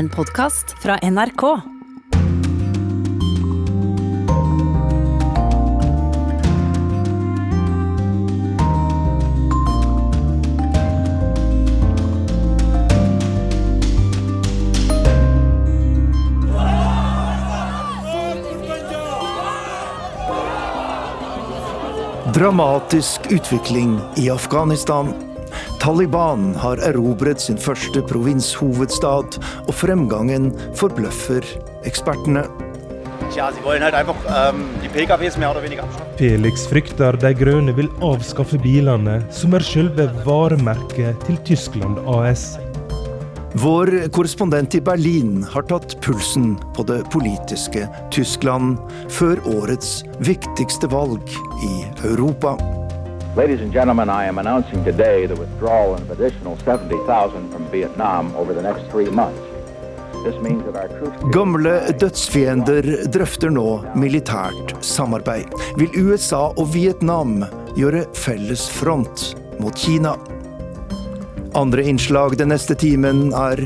En podkast fra NRK. Dramatisk utvikling i Afghanistan. Taliban har erobret sin første provinshovedstad, og fremgangen forbløffer ekspertene. Abschaffen. Felix frykter de grønne vil avskaffe bilene, som er selve varemerket til Tyskland AS. Vår korrespondent i Berlin har tatt pulsen på det politiske Tyskland før årets viktigste valg i Europa. Ladies and gentlemen, I am announcing today the withdrawal of additional 70,000 from Vietnam over the next three months. This means that our troops... Gamle dødsfiender drøfter nå militært samarbeid. Vil USA og Vietnam gjøre felles front mot Kina? Andre innslag den neste timen er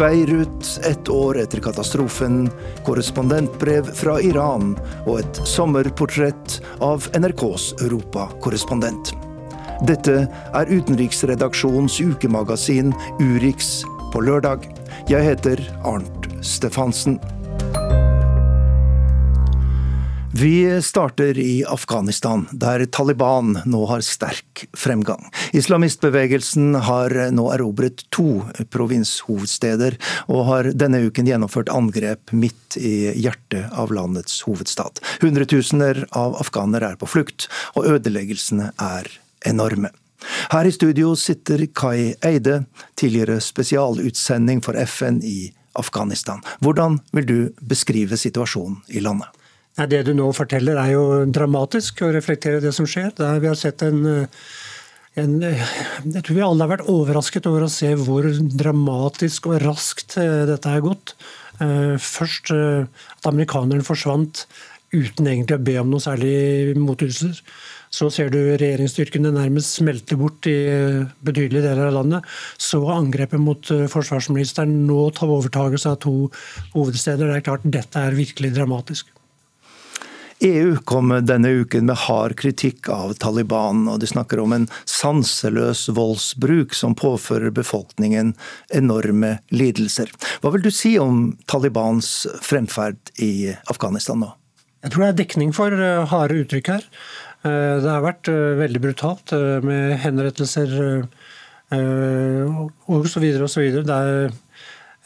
Beirut ett år etter katastrofen, korrespondentbrev fra Iran og et sommerportrett av NRKs europakorrespondent. Dette er utenriksredaksjonens ukemagasin Urix på lørdag. Jeg heter Arnt Stefansen. Vi starter i Afghanistan, der Taliban nå har sterk fremgang. Islamistbevegelsen har nå erobret to provinshovedsteder, og har denne uken gjennomført angrep midt i hjertet av landets hovedstad. Hundretusener av afghanere er på flukt, og ødeleggelsene er enorme. Her i studio sitter Kai Eide, tidligere spesialutsending for FN i Afghanistan. Hvordan vil du beskrive situasjonen i landet? Det du nå forteller er jo dramatisk og reflekterer det som skjer. Der vi har sett en, en, Jeg tror vi alle har vært overrasket over å se hvor dramatisk og raskt eh, dette er gått. Eh, først eh, at amerikanerne forsvant uten egentlig å be om noe særlig motytelser. Så ser du regjeringsstyrkene nærmest smelte bort i betydelige deler av landet. Så angrepet mot forsvarsministeren, nå tar overtagelse av to hovedsteder. Det er klart, dette er virkelig dramatisk. EU kom denne uken med hard kritikk av Taliban, og de snakker om en sanseløs voldsbruk som påfører befolkningen enorme lidelser. Hva vil du si om Talibans fremferd i Afghanistan nå? Jeg tror det er dekning for eh, harde uttrykk her. Eh, det har vært eh, veldig brutalt med henrettelser og så videre og så videre. Det er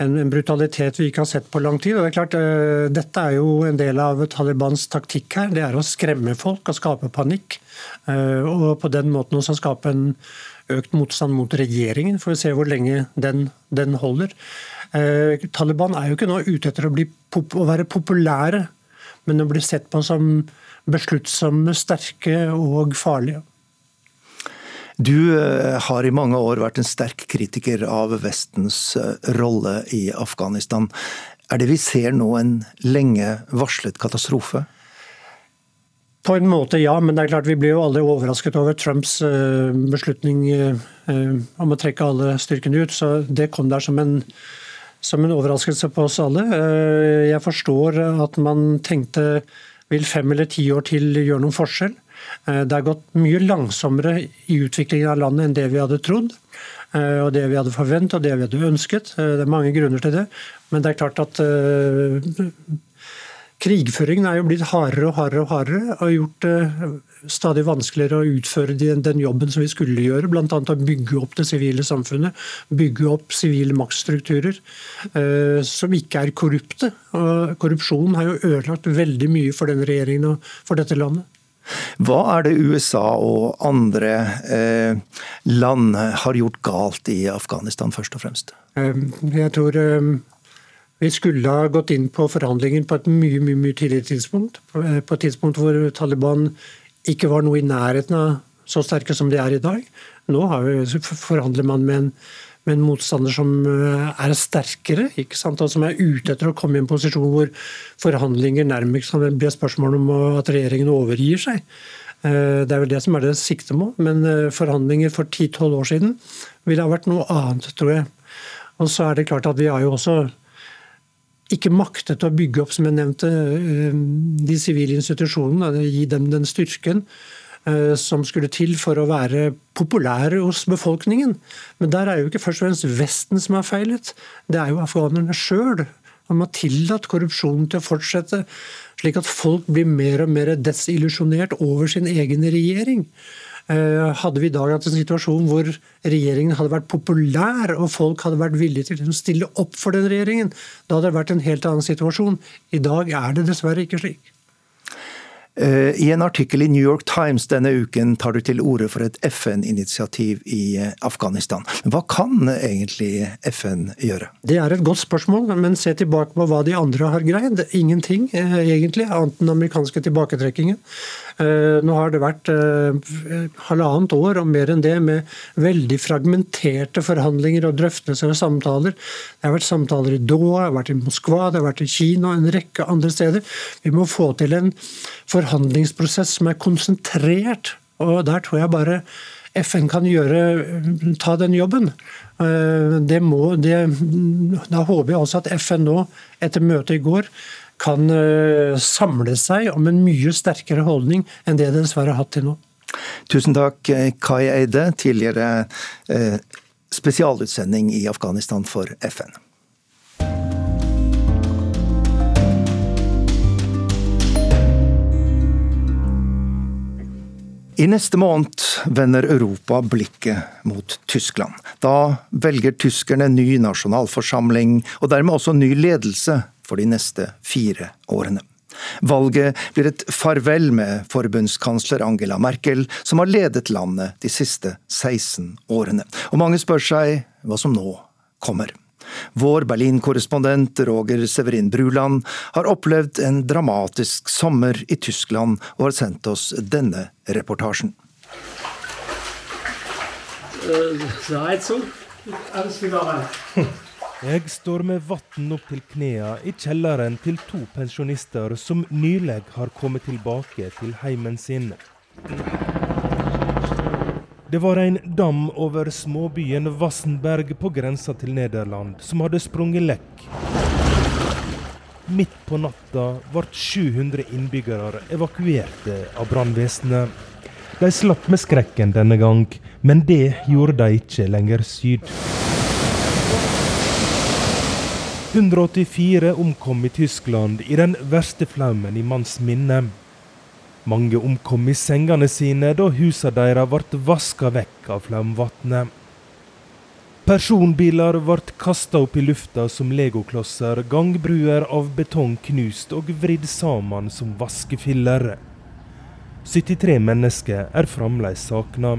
en, brutalitet vi ikke har sett på lang tid. og det er klart, uh, Dette er jo en del av Talibans taktikk her. Det er å skremme folk og skape panikk. Uh, og på den måten også skape en økt motstand mot regjeringen, for å se hvor lenge den, den holder. Uh, Taliban er jo ikke nå ute etter å, pop å være populære, men å bli sett på som besluttsomme, sterke og farlige. Du eh, har i mange år vært en sterk kritiker av Vestens eh, rolle i Afghanistan. Er det vi ser nå en lenge varslet katastrofe? På en måte ja, men det er klart vi blir jo alle overrasket over Trumps eh, beslutning om å trekke alle styrkene ut. Så det kom der som en, som en overraskelse på oss alle. Jeg forstår at man tenkte vil fem eller ti år til gjøre noen forskjell? Eh, det har gått mye langsommere i utviklingen av landet enn det vi hadde trodd. Eh, og det vi hadde forventet og det vi hadde ønsket. Eh, det er mange grunner til det. Men det er klart at krigføringen er jo blitt hardere og hardere og hardere. Og gjort det stadig vanskeligere å utføre den jobben som vi skulle gjøre. Bl.a. å bygge opp det sivile samfunnet. Bygge opp sivile maktstrukturer som ikke er korrupte. Og korrupsjonen har jo ødelagt veldig mye for denne regjeringen og for dette landet. Hva er det USA og andre eh, land har gjort galt i Afghanistan, først og fremst? Um, jeg tror um, vi skulle ha gått inn på forhandlingen på et mye, mye, mye tidligere tidspunkt. På et tidspunkt hvor Taliban ikke var noe i nærheten av så sterke som de er i dag. Nå vi, forhandler man med en med en motstander som eh, er sterkere, ikke sant? og som er ute etter å komme i en posisjon hvor forhandlinger nærmest kan bli et spørsmål om at regjeringen overgir seg. Eh, det er vel det som er det siktemål, men eh, forhandlinger for 10-12 år siden ville ha vært noe annet, tror jeg. Og så er det klart at vi har jo også ikke maktet å bygge opp, som jeg nevnte, de sivile institusjonene, gi dem den styrken som skulle til for å være populære hos befolkningen. Men der er jo ikke først og fremst Vesten som har feilet, det er jo afghanerne sjøl. Man har tillatt korrupsjonen til å fortsette, slik at folk blir mer og mer desillusjonert over sin egen regjering. Eh, hadde vi i dag hatt en situasjon hvor regjeringen hadde vært populær, og folk hadde vært villige til å stille opp for den regjeringen, da hadde det vært en helt annen situasjon. I dag er det dessverre ikke slik. Eh, I en artikkel i New York Times denne uken tar du til orde for et FN-initiativ i eh, Afghanistan. Hva kan egentlig FN gjøre? Det er et godt spørsmål, men se tilbake på hva de andre har greid. Ingenting, eh, egentlig, annet den amerikanske tilbaketrekkingen. Nå har det vært halvannet år og mer enn det med veldig fragmenterte forhandlinger og drøftelser og samtaler. Det har vært samtaler i Doha, det har vært i Moskva, det har vært i Kina og en rekke andre steder. Vi må få til en forhandlingsprosess som er konsentrert. Og der tror jeg bare FN kan gjøre, ta den jobben. Eh, det må, det, da håper jeg også at FN nå, etter møtet i går, kan eh, samle seg om en mye sterkere holdning enn det den dessverre har hatt til nå. Tusen takk, Kai Eide, tidligere eh, spesialutsending i Afghanistan for FN. I neste måned vender Europa blikket mot Tyskland. Da velger tyskerne ny nasjonalforsamling, og dermed også ny ledelse for de neste fire årene. Valget blir et farvel med forbundskansler Angela Merkel, som har ledet landet de siste 16 årene. Og mange spør seg hva som nå kommer. Vår Berlin-korrespondent Roger Severin Bruland har opplevd en dramatisk sommer i Tyskland og har sendt oss denne reportasjen. Jeg står med vann opp til knærne i kjelleren til to pensjonister som nylig har kommet tilbake til heimen sin. Det var en dam over småbyen Wassenberg på grensa til Nederland som hadde sprunget lekk. Midt på natta ble 700 innbyggere evakuerte av brannvesenet. De slapp med skrekken denne gang, men det gjorde de ikke lenger syd. 184 omkom i Tyskland i den verste flaumen i manns minne. Mange omkom i sengene sine da husene deres ble vaska vekk av flaumvannet. Personbiler ble kasta opp i lufta som legoklosser, gangbruer av betong knust og vridd sammen som vaskefiller. 73 mennesker er fremdeles savna.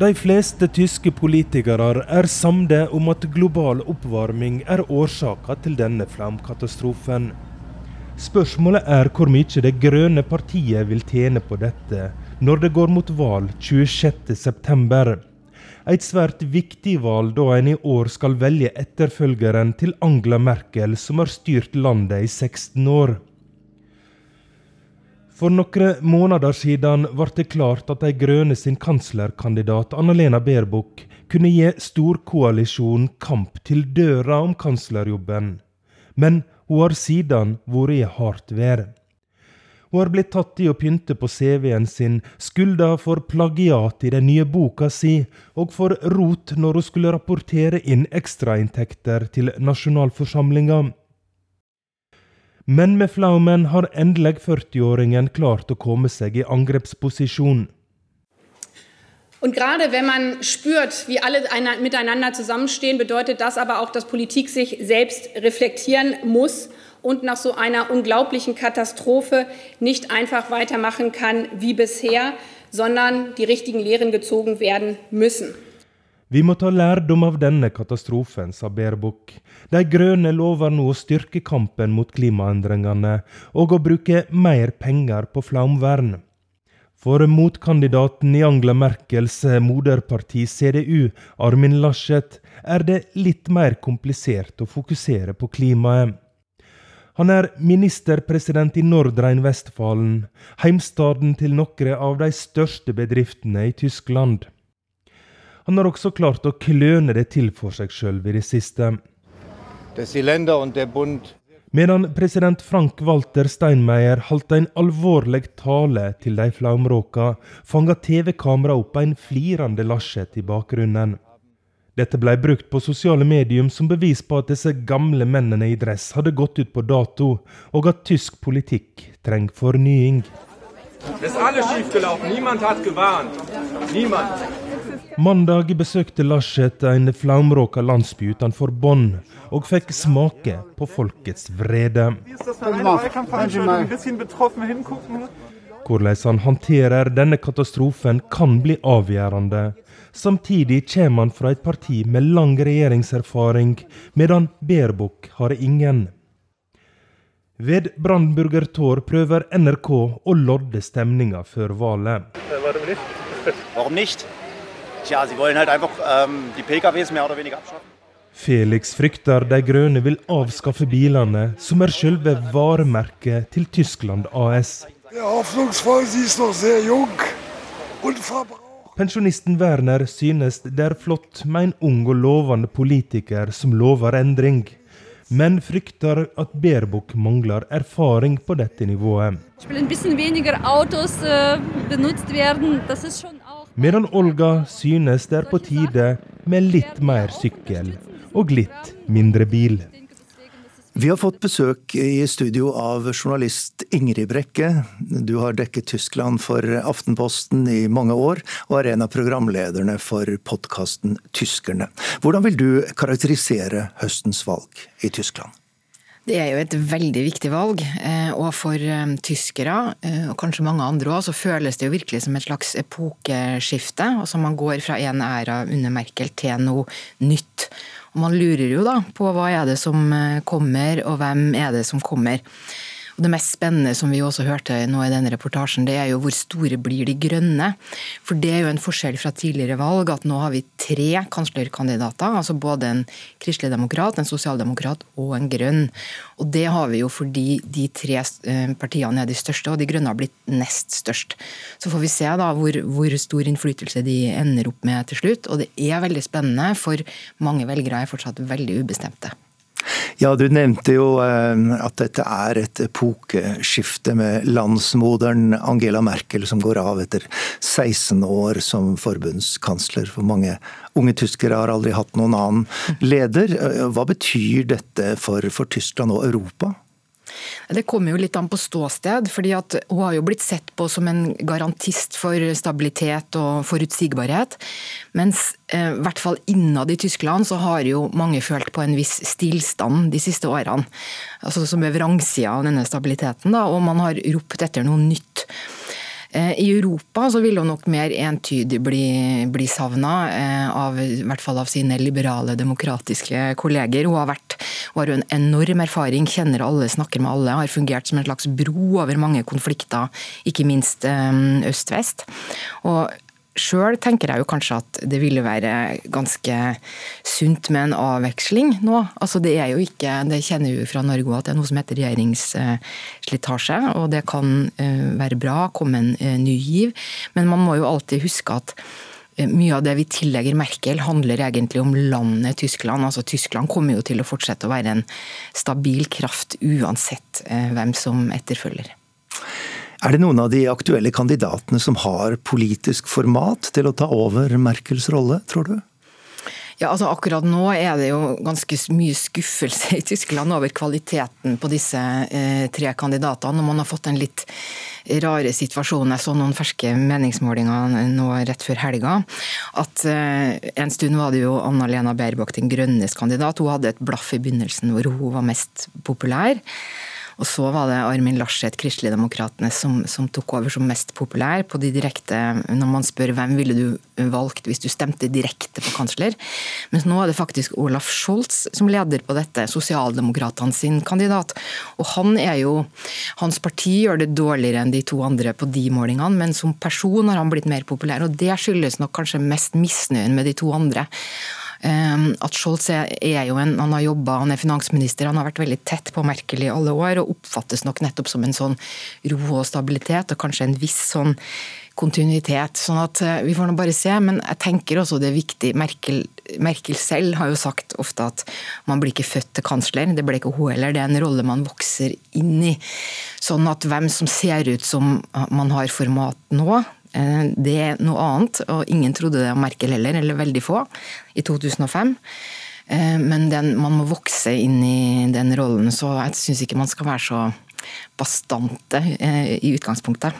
De fleste tyske politikere er samde om at global oppvarming er årsaka til denne flamkatastrofen. Spørsmålet er hvor mye Det grønne partiet vil tjene på dette når det går mot valg 26.9. Et svært viktig valg da en i år skal velge etterfølgeren til Angela Merkel, som har styrt landet i 16 år. For noen måneder siden ble det klart at De Grønne sin kanslerkandidat Annalena Baerbock kunne gi storkoalisjonen kamp til døra om kanslerjobben. Men hun har siden vært i hardt vær. Hun har blitt tatt i å pynte på CV-en sin, skylda for plagiat i den nye boka si, og for rot når hun skulle rapportere inn ekstrainntekter til nasjonalforsamlinga. Men med flaumen har endelig 40-åringen klart å komme seg i angrepsposisjon. Und gerade wenn man spürt, wie alle miteinander zusammenstehen, bedeutet das aber auch, dass Politik sich selbst reflektieren muss und nach so einer unglaublichen Katastrophe nicht einfach weitermachen kann wie bisher, sondern die richtigen Lehren gezogen werden müssen. Vi må ta lærdom av denne katastrofen, sa Baerbock. De grønne lover nå å styrke kampen mot klimaendringene og å bruke mer penger på flaumvern. For motkandidaten i Angela Merkels moderparti CDU, Armin Laschet, er det litt mer komplisert å fokusere på klimaet. Han er ministerpresident i Nordrhein-Vestfalen, heimstaden til noen av de største bedriftene i Tyskland. Han har også klart å kløne det til for seg sjøl i det siste. Medan president Frank Walter Steinmeier holdt en alvorlig tale til de flaumråka, fanga TV-kamera opp en flirende Laschet i bakgrunnen. Dette ble brukt på sosiale medium som bevis på at disse gamle mennene i dress hadde gått ut på dato, og at tysk politikk trenger fornying. Det er alle schiefgelaufen. Niemand hat gewarnt. Niemand. Mandag besøkte Laschet en flaumråka landsby utenfor Bonn, og fikk smake på folkets vrede. Hvordan han håndterer denne katastrofen kan bli avgjørende. Samtidig kommer han fra et parti med lang regjeringserfaring, medan Baerbock har ingen. Ved Brandenburger Tor prøver NRK å lodde stemninga før valget. Hvorfor nicht? Tja, sie wollen halt einfach ähm, die PKWs mehr oder weniger abschaffen. Felix frykter de grønne vil avskaffe bilene, som er selve varemerket til Tyskland AS. Pensjonisten Werner synes det er flott med en ung og lovende politiker som lover endring, men frykter at Baerbock mangler erfaring på dette nivået. Medan Olga synes det er på tide med litt mer sykkel og litt mindre bil. Vi har fått besøk i studio av journalist Ingrid Brekke. Du har dekket Tyskland for Aftenposten i mange år, og er en av programlederne for podkasten Tyskerne. Hvordan vil du karakterisere høstens valg i Tyskland? Det er jo et veldig viktig valg, eh, og for eh, tyskere, eh, og kanskje mange andre òg, så føles det jo virkelig som et slags epokeskifte. Altså man går fra en æra under Merkel til noe nytt. Og man lurer jo da på hva er det som kommer, og hvem er det som kommer. Det mest spennende som vi også hørte nå i denne reportasjen, det er jo hvor store blir de grønne. For det er jo en forskjell fra tidligere valg at nå har vi tre kanslerkandidater. Altså både en kristelig demokrat, en sosialdemokrat og en grønn. Og det har vi jo fordi de tre eh, partiene er de største, og de grønne har blitt nest størst. Så får vi se da hvor, hvor stor innflytelse de ender opp med til slutt. Og det er veldig spennende, for mange velgere er fortsatt veldig ubestemte. Ja, du nevnte jo eh, at dette er et epokeskifte med landsmoderen Angela Merkel som går av etter 16 år som forbundskansler. For mange unge tyskere har aldri hatt noen annen leder. Hva betyr dette for, for Tyskland og Europa? Det kommer jo litt an på ståsted. fordi Hun har jo blitt sett på som en garantist for stabilitet og forutsigbarhet. Mens eh, i hvert fall innad i Tyskland så har jo mange følt på en viss stillstand de siste årene. Altså Som er vrangsida av denne stabiliteten. da, Og man har ropt etter noe nytt. Eh, I Europa så vil hun nok mer entydig bli, bli savna, eh, av, i hvert fall av sine liberale, demokratiske kolleger. Hun har, vært, hun har en enorm erfaring, kjenner alle, snakker med alle, har fungert som en slags bro over mange konflikter, ikke minst eh, øst-vest. Og Sjøl tenker jeg jo kanskje at det ville være ganske sunt med en avveksling nå. Altså det er jo ikke, det kjenner vi fra Norge at det er noe som heter regjeringsslitasje, og det kan eh, være bra, komme en eh, ny giv. Men man må jo alltid huske at eh, mye av det vi tillegger Merkel, handler egentlig om landet Tyskland. Altså Tyskland kommer jo til å fortsette å være en stabil kraft uansett hvem som etterfølger. Er det noen av de aktuelle kandidatene som har politisk format til å ta over Merkels rolle, tror du? Ja, altså Akkurat nå er det jo ganske mye skuffelse i Tyskland over kvaliteten på disse eh, tre kandidatene. og Man har fått en litt rare situasjon. Jeg så noen ferske meningsmålinger nå rett før helga. At eh, En stund var det jo Anna-Lena Baerbock, den grønnes kandidat. Hun hadde et blaff i begynnelsen hvor hun var mest populær. Og så var det Armin Laschet, Kristeligdemokratene, som, som tok over som mest populær på de direkte Når man spør hvem ville du valgt hvis du stemte direkte på kansler. Mens nå er det faktisk Olaf Scholz som leder på dette, sosialdemokratene sin kandidat. Og han er jo Hans parti gjør det dårligere enn de to andre på de målingene, men som person har han blitt mer populær. Og det skyldes nok kanskje mest misnøyen med de to andre. Ehm, at Scholz er, jo en, han har jobba, han er finansminister, han har vært veldig tett på Merkel i alle år og oppfattes nok nettopp som en sånn ro og stabilitet og kanskje en viss sånn kontinuitet. sånn at eh, Vi får nå bare se, men jeg tenker også det er viktig. Merkel, Merkel selv har jo sagt ofte at man blir ikke født til kansler, det ble ikke hun heller. Det er en rolle man vokser inn i. Sånn at hvem som ser ut som man har format nå, det er noe annet. Og ingen trodde det om Merkel heller, eller veldig få, i 2005. Eh, men den, man må vokse inn i den rollen, så jeg syns ikke man skal være så bastante i utgangspunktet.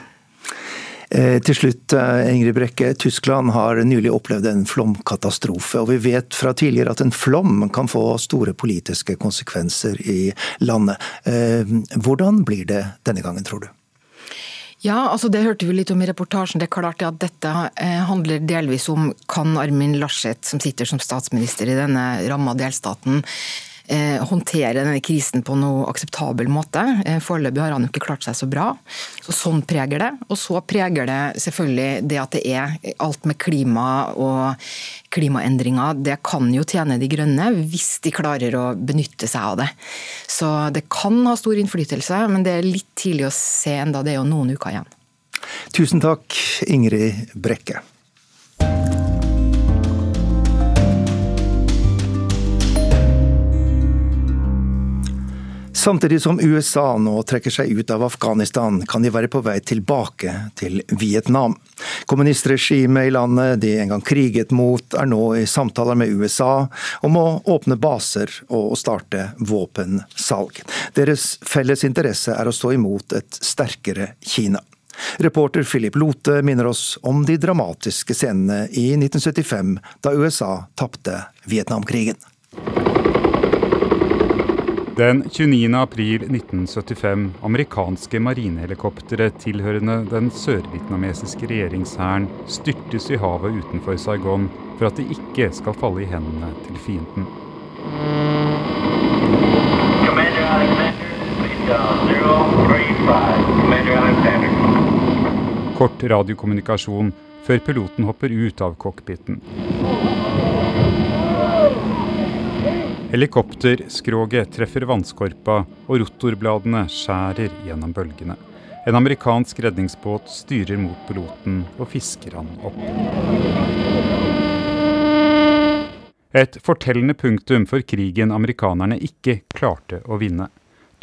Eh, til slutt, eh, Ingrid Brekke. Tyskland har nylig opplevd en flomkatastrofe. og Vi vet fra tidligere at en flom kan få store politiske konsekvenser i landet. Eh, hvordan blir det denne gangen, tror du? Ja, altså Det hørte vi litt om i reportasjen. Det er klart at Dette handler delvis om kan Armin Laschet, som sitter som statsminister i denne ramma delstaten, Eh, håndtere denne krisen på noe akseptabel måte. Eh, foreløpig har han jo ikke klart seg så bra. Så Sånn preger det. Og så preger det selvfølgelig det at det er alt med klima og klimaendringer. Det kan jo tjene De grønne hvis de klarer å benytte seg av det. Så det kan ha stor innflytelse, men det er litt tidlig å se enda. Det er jo noen uker igjen. Tusen takk, Ingrid Brekke. Samtidig som USA nå trekker seg ut av Afghanistan, kan de være på vei tilbake til Vietnam. Kommunistregimet i landet de en gang kriget mot, er nå i samtaler med USA om å åpne baser og starte våpensalg. Deres felles interesse er å stå imot et sterkere Kina. Reporter Philip Lote minner oss om de dramatiske scenene i 1975, da USA tapte Vietnamkrigen. Den 29. april 1975 amerikanske marinehelikoptre tilhørende den sørvietnamesiske regjeringshæren styrtes i havet utenfor Saigon for at de ikke skal falle i hendene til fienden. Kort radiokommunikasjon før piloten hopper ut av cockpiten. Helikopterskroget treffer vannskorpa, og rotorbladene skjærer gjennom bølgene. En amerikansk redningsbåt styrer mot piloten og fisker han opp. Et fortellende punktum for krigen amerikanerne ikke klarte å vinne.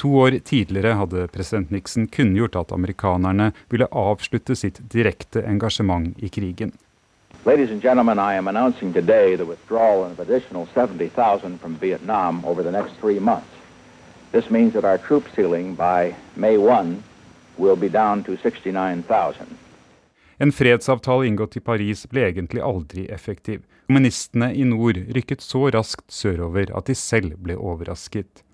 To år tidligere hadde president Nixon kunngjort at amerikanerne ville avslutte sitt direkte engasjement i krigen. Ladies and gentlemen, I am announcing today the withdrawal of additional 70,000 from Vietnam over the next three months. This means that our troop ceiling by May 1 will be down to 69,000. En fredsavtale inngått i Paris ble egentlig aldri effektiv. Kommunistene i nord rykket så raskt sørover at de selv ble overrasket.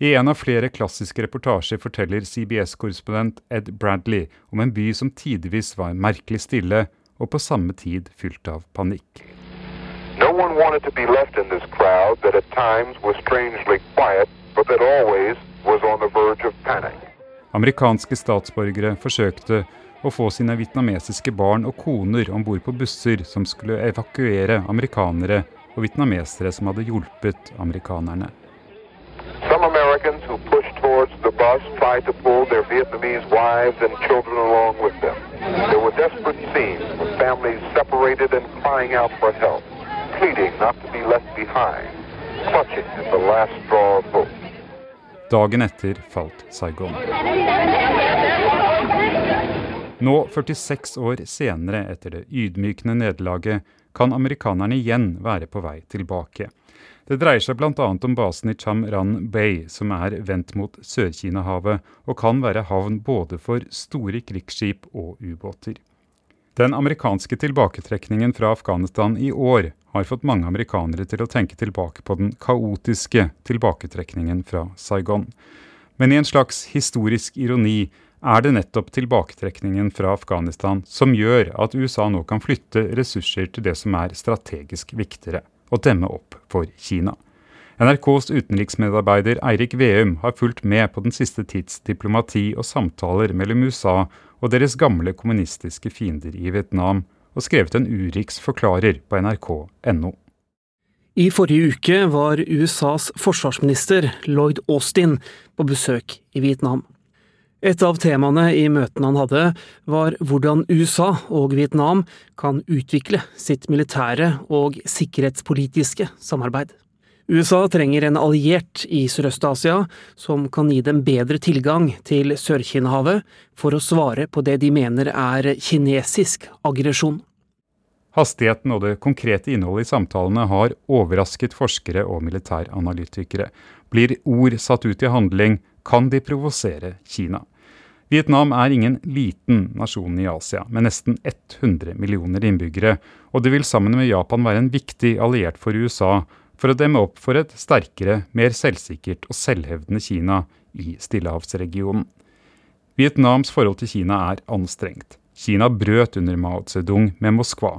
I en av flere klassiske reportasjer forteller CBS-korrespondent Ed Bradley om en by som tidvis var merkelig stille, og på samme tid fylt av panikk. No one wanted to be left in this crowd that at times was strangely quiet, but that always was on the verge of panic. Amerikanske statsborgere forsøkte å få sine vietnamesiske barn og koner om bord på busser som skulle evakuere amerikanere og vietnamesere som hadde hjulpet amerikanerne. Some Americans who pushed towards the bus tried to pull their Vietnamese wives and children along with them. There were desperate scenes with families separated and crying out for help, pleading not to be left behind, clutching at the last straw of hope. Dagen etter falt Saigon. Nå, 46 år senere etter det ydmykende nederlaget, kan amerikanerne igjen være på vei tilbake. Det dreier seg bl.a. om basen i Cham Ran Bay, som er vendt mot Sør-Kina-havet, og kan være havn både for store krigsskip og ubåter. Den amerikanske tilbaketrekningen fra Afghanistan i år har fått mange amerikanere til å tenke tilbake på den kaotiske tilbaketrekningen fra Saigon. Men i en slags historisk ironi er det nettopp tilbaketrekningen fra Afghanistan som gjør at USA nå kan flytte ressurser til det som er strategisk viktigere å demme opp for Kina. NRKs utenriksmedarbeider Eirik Veum har fulgt med på den siste tids diplomati og samtaler mellom USA og deres gamle kommunistiske fiender i Vietnam, og skrevet en Urix forklarer på nrk.no. I forrige uke var USAs forsvarsminister Lloyd Austin på besøk i Vietnam. Et av temaene i møtene han hadde, var hvordan USA og Vietnam kan utvikle sitt militære og sikkerhetspolitiske samarbeid. USA trenger en alliert i Sørøst-Asia som kan gi dem bedre tilgang til Sør-Kina-havet for å svare på det de mener er kinesisk aggresjon. Hastigheten og det konkrete innholdet i samtalene har overrasket forskere og militæranalytikere. Blir ord satt ut i handling, kan de provosere Kina. Vietnam er ingen liten nasjon i Asia, med nesten 100 millioner innbyggere, og det vil sammen med Japan være en viktig alliert for USA for å demme opp for et sterkere, mer selvsikkert og selvhevdende Kina i Stillehavsregionen. Vietnams forhold til Kina er anstrengt. Kina brøt under Mao Zedong med Moskva,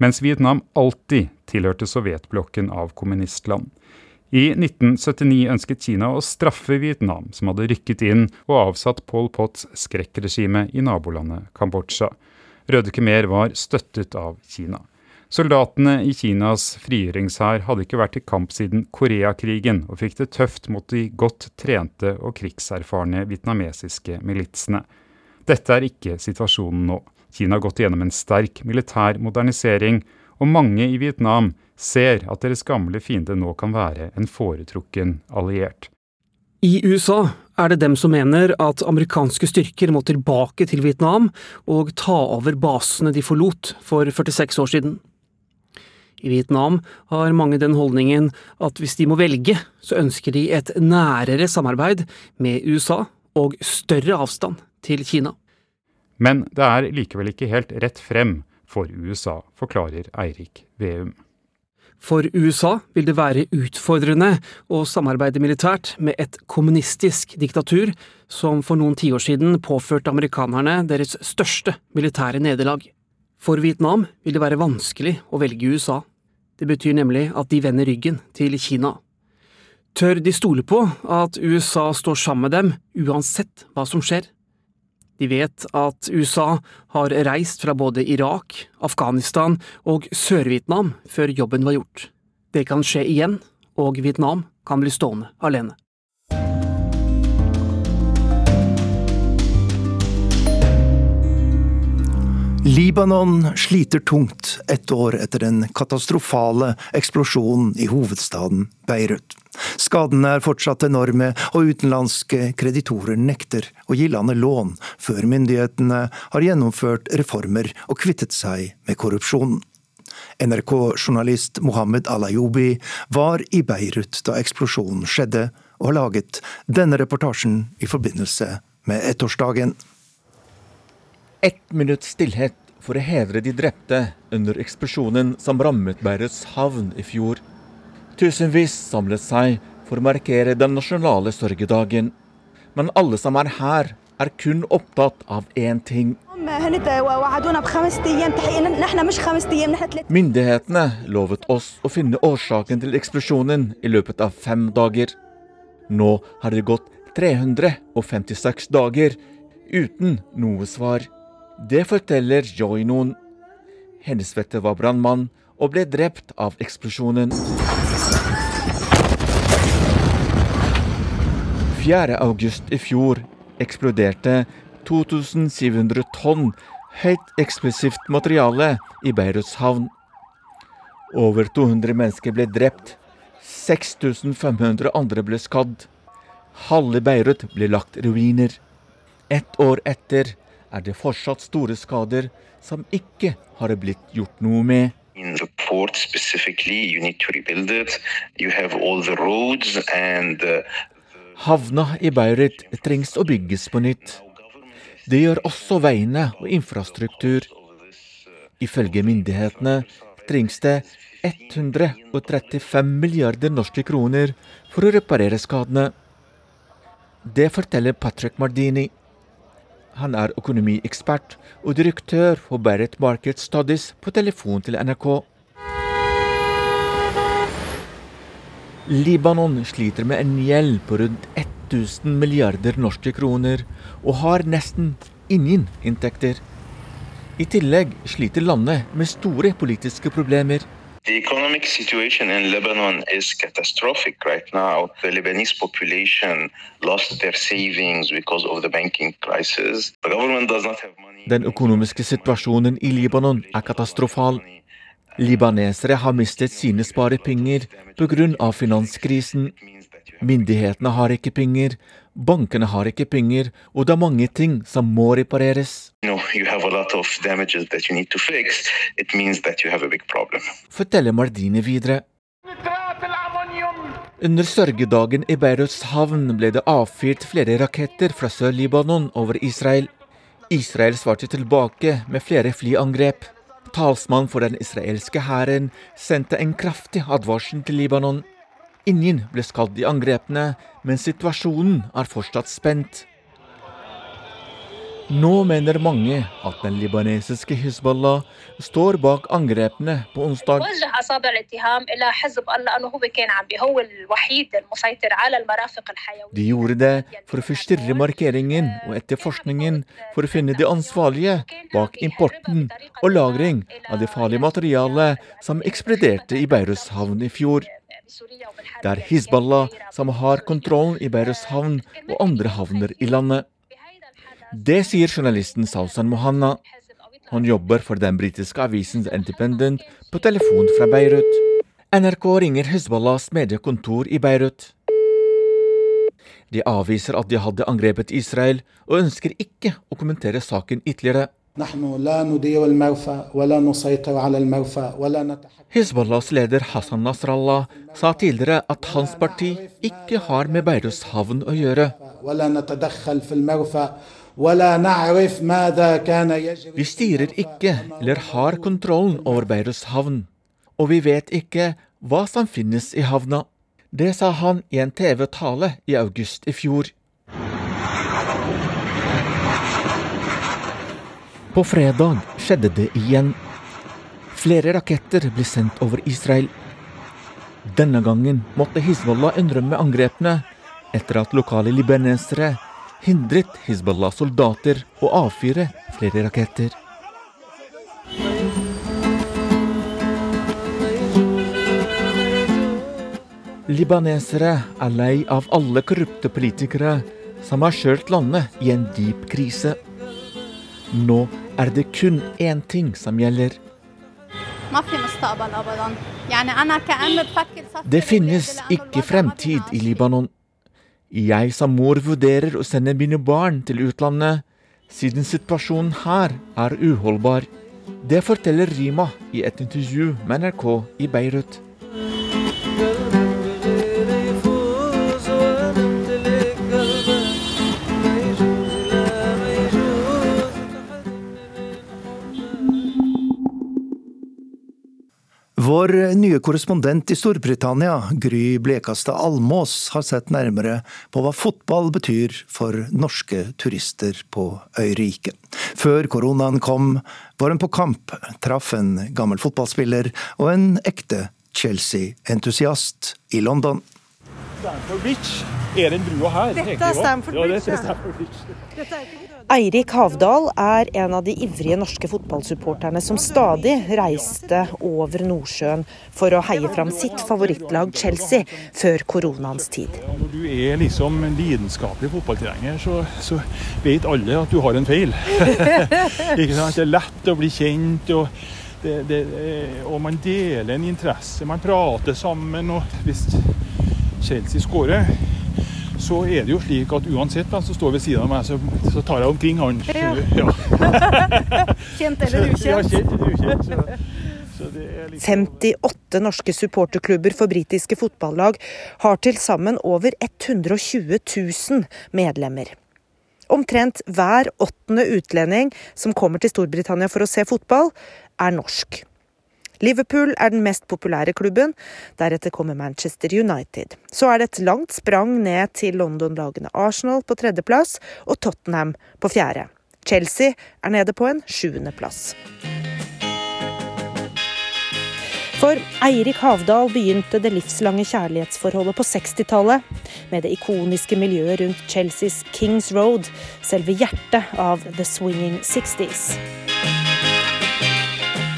mens Vietnam alltid tilhørte sovjetblokken av kommunistland. I 1979 ønsket Kina å straffe Vietnam, som hadde rykket inn og avsatt Pol Pots skrekkregime i nabolandet Kambodsja. Røde Khmer var støttet av Kina. Soldatene i Kinas frigjøringshær hadde ikke vært i kamp siden Koreakrigen, og fikk det tøft mot de godt trente og krigserfarne vietnamesiske militsene. Dette er ikke situasjonen nå. Kina har gått gjennom en sterk militær modernisering, og mange i Vietnam ser at deres gamle fiende nå kan være en foretrukken alliert. I USA er det dem som mener at amerikanske styrker må tilbake til Vietnam og ta over basene de forlot for 46 år siden. I Vietnam har mange den holdningen at hvis de må velge, så ønsker de et nærere samarbeid med USA og større avstand til Kina. Men det er likevel ikke helt rett frem for USA, forklarer Eirik Veum. For USA vil det være utfordrende å samarbeide militært med et kommunistisk diktatur som for noen tiår siden påførte amerikanerne deres største militære nederlag. For Vietnam vil det være vanskelig å velge USA. Det betyr nemlig at de vender ryggen til Kina. Tør de stole på at USA står sammen med dem uansett hva som skjer? De vet at USA har reist fra både Irak, Afghanistan og Sør-Vietnam før jobben var gjort. Det kan skje igjen, og Vietnam kan bli stående alene. Libanon sliter tungt ett år etter den katastrofale eksplosjonen i hovedstaden Beirut. Skadene er fortsatt enorme, og utenlandske kreditorer nekter å gi landet lån før myndighetene har gjennomført reformer og kvittet seg med korrupsjonen. NRK-journalist Mohammed Alayoubi var i Beirut da eksplosjonen skjedde, og har laget denne reportasjen i forbindelse med ettårsdagen. Ett minutts stillhet for å hedre de drepte under eksplosjonen som rammet Beiruts havn i fjor. Tusenvis samlet seg for å markere den nasjonale sørgedagen. Men alle som er her, er kun opptatt av én ting. Myndighetene lovet oss å finne årsaken til eksplosjonen i løpet av fem dager. Nå har det gått 356 dager uten noe svar. Det forteller Joinon. Hennes fetter var brannmann og ble drept av eksplosjonen. 4. august i fjor eksploderte 2700 tonn høyt eksplosivt materiale i Beiruts havn. Over 200 mennesker ble drept. 6500 andre ble skadd. Halve Beirut ble lagt ruiner. Ett år etter er det fortsatt store skader som ikke har blitt gjort noe med. In report specifically, you need to rebuild it. You have all the roads and uh, Havna i Beirut trengs å bygges på nytt. Det gjør også veiene og infrastruktur. Ifølge myndighetene trengs det 135 milliarder norske kroner for å reparere skadene. Det forteller Patrick Mardini. Han er økonomiekspert og direktør for Barrett Market Studies på telefon til NRK. Libanon sliter med en gjeld på rundt 1000 milliarder norske kroner, og har nesten ingen inntekter. I tillegg sliter landet med store politiske problemer. The economic situation in Lebanon is catastrophic right now. The Lebanese population lost their savings because of the banking crisis. The government does not have money. Den økonomiske situasjonen i Libanon er katastrofal. Libanesere har mistet sine sparepenger pga. finanskrisen. Myndighetene har ikke penger, bankene har ikke penger, og det er mange ting som må repareres. Forteller Mardini videre. Under sørgedagen i Beiruts havn ble det avfyrt flere raketter fra Sør-Libanon over Israel. Israel svarte tilbake med flere flyangrep. Talsmann for den israelske hæren sendte en kraftig advarsel til Libanon. Ingen ble skadd i angrepene, men situasjonen er fortsatt spent. Nå mener mange at den libanesiske Hizbollah står bak angrepene på onsdag. De gjorde det for å forstyrre markeringen og etterforskningen for å finne de ansvarlige bak importen og lagring av det farlige materialet som eksploderte i Beirus havn i fjor. Det er Hizballah som har kontrollen i Beirus havn og andre havner i landet. Det sier journalisten Sausan Mohanna. Han jobber for den britiske avisen Independent på telefon fra Beirut. NRK ringer Hizballahs mediekontor i Beirut. De avviser at de hadde angrepet Israel, og ønsker ikke å kommentere saken ytterligere. Hizbollahs leder Hassan Nasrallah sa tidligere at hans parti ikke har med Beirus havn å gjøre. Vi styrer ikke eller har kontrollen over Beirus havn, og vi vet ikke hva som finnes i havna. Det sa han i en TV-tale i august i fjor. På fredag skjedde det igjen. Flere raketter ble sendt over Israel. Denne gangen måtte Hizbollah innrømme angrepene etter at lokale libanesere hindret Hizbollahs soldater å avfyre flere raketter. Libanesere er lei av alle korrupte politikere som har kjørt landet i en dyp krise. Nå er det kun én ting som gjelder. Det finnes ikke fremtid i Libanon. Jeg som mor vurderer å sende mine barn til utlandet, siden situasjonen her er uholdbar. Det forteller Rima i et intervju med NRK i Beirut. Vår nye korrespondent i Storbritannia, Gry Blekastad Almås, har sett nærmere på hva fotball betyr for norske turister på øyriket. Før koronaen kom, var hun på kamp, traff en gammel fotballspiller og en ekte Chelsea-entusiast i London. Stamford Bridge er den brua her. Dette er Stamford Bridge. Ja, dette er. Stamford Bridge. Eirik Havdal er en av de ivrige norske fotballsupporterne som stadig reiste over Nordsjøen for å heie fram sitt favorittlag Chelsea før koronaens tid. Når du er liksom en lidenskapelig fotballtrenger, så, så vet alle at du har en feil. Ikke sant? Det er lett å bli kjent, og, det, det, og man deler en interesse. Man prater sammen. og Hvis Chelsea skårer, så er det jo slik at uansett hvem som står ved siden av meg, så, så tar jeg omkring han. Ja. Kjent eller ukjent? Ja, kjent eller ukjent. Så, liksom 58 norske supporterklubber for britiske fotballag har til sammen over 120 000 medlemmer. Omtrent hver åttende utlending som kommer til Storbritannia for å se fotball, er norsk. Liverpool er den mest populære klubben, deretter kommer Manchester United. Så er det et langt sprang ned til London-lagene Arsenal på tredjeplass og Tottenham på fjerde. Chelsea er nede på en sjuendeplass. For Eirik Havdal begynte det livslange kjærlighetsforholdet på 60-tallet, med det ikoniske miljøet rundt Chelseas Kings Road, selve hjertet av The Swinging 60s.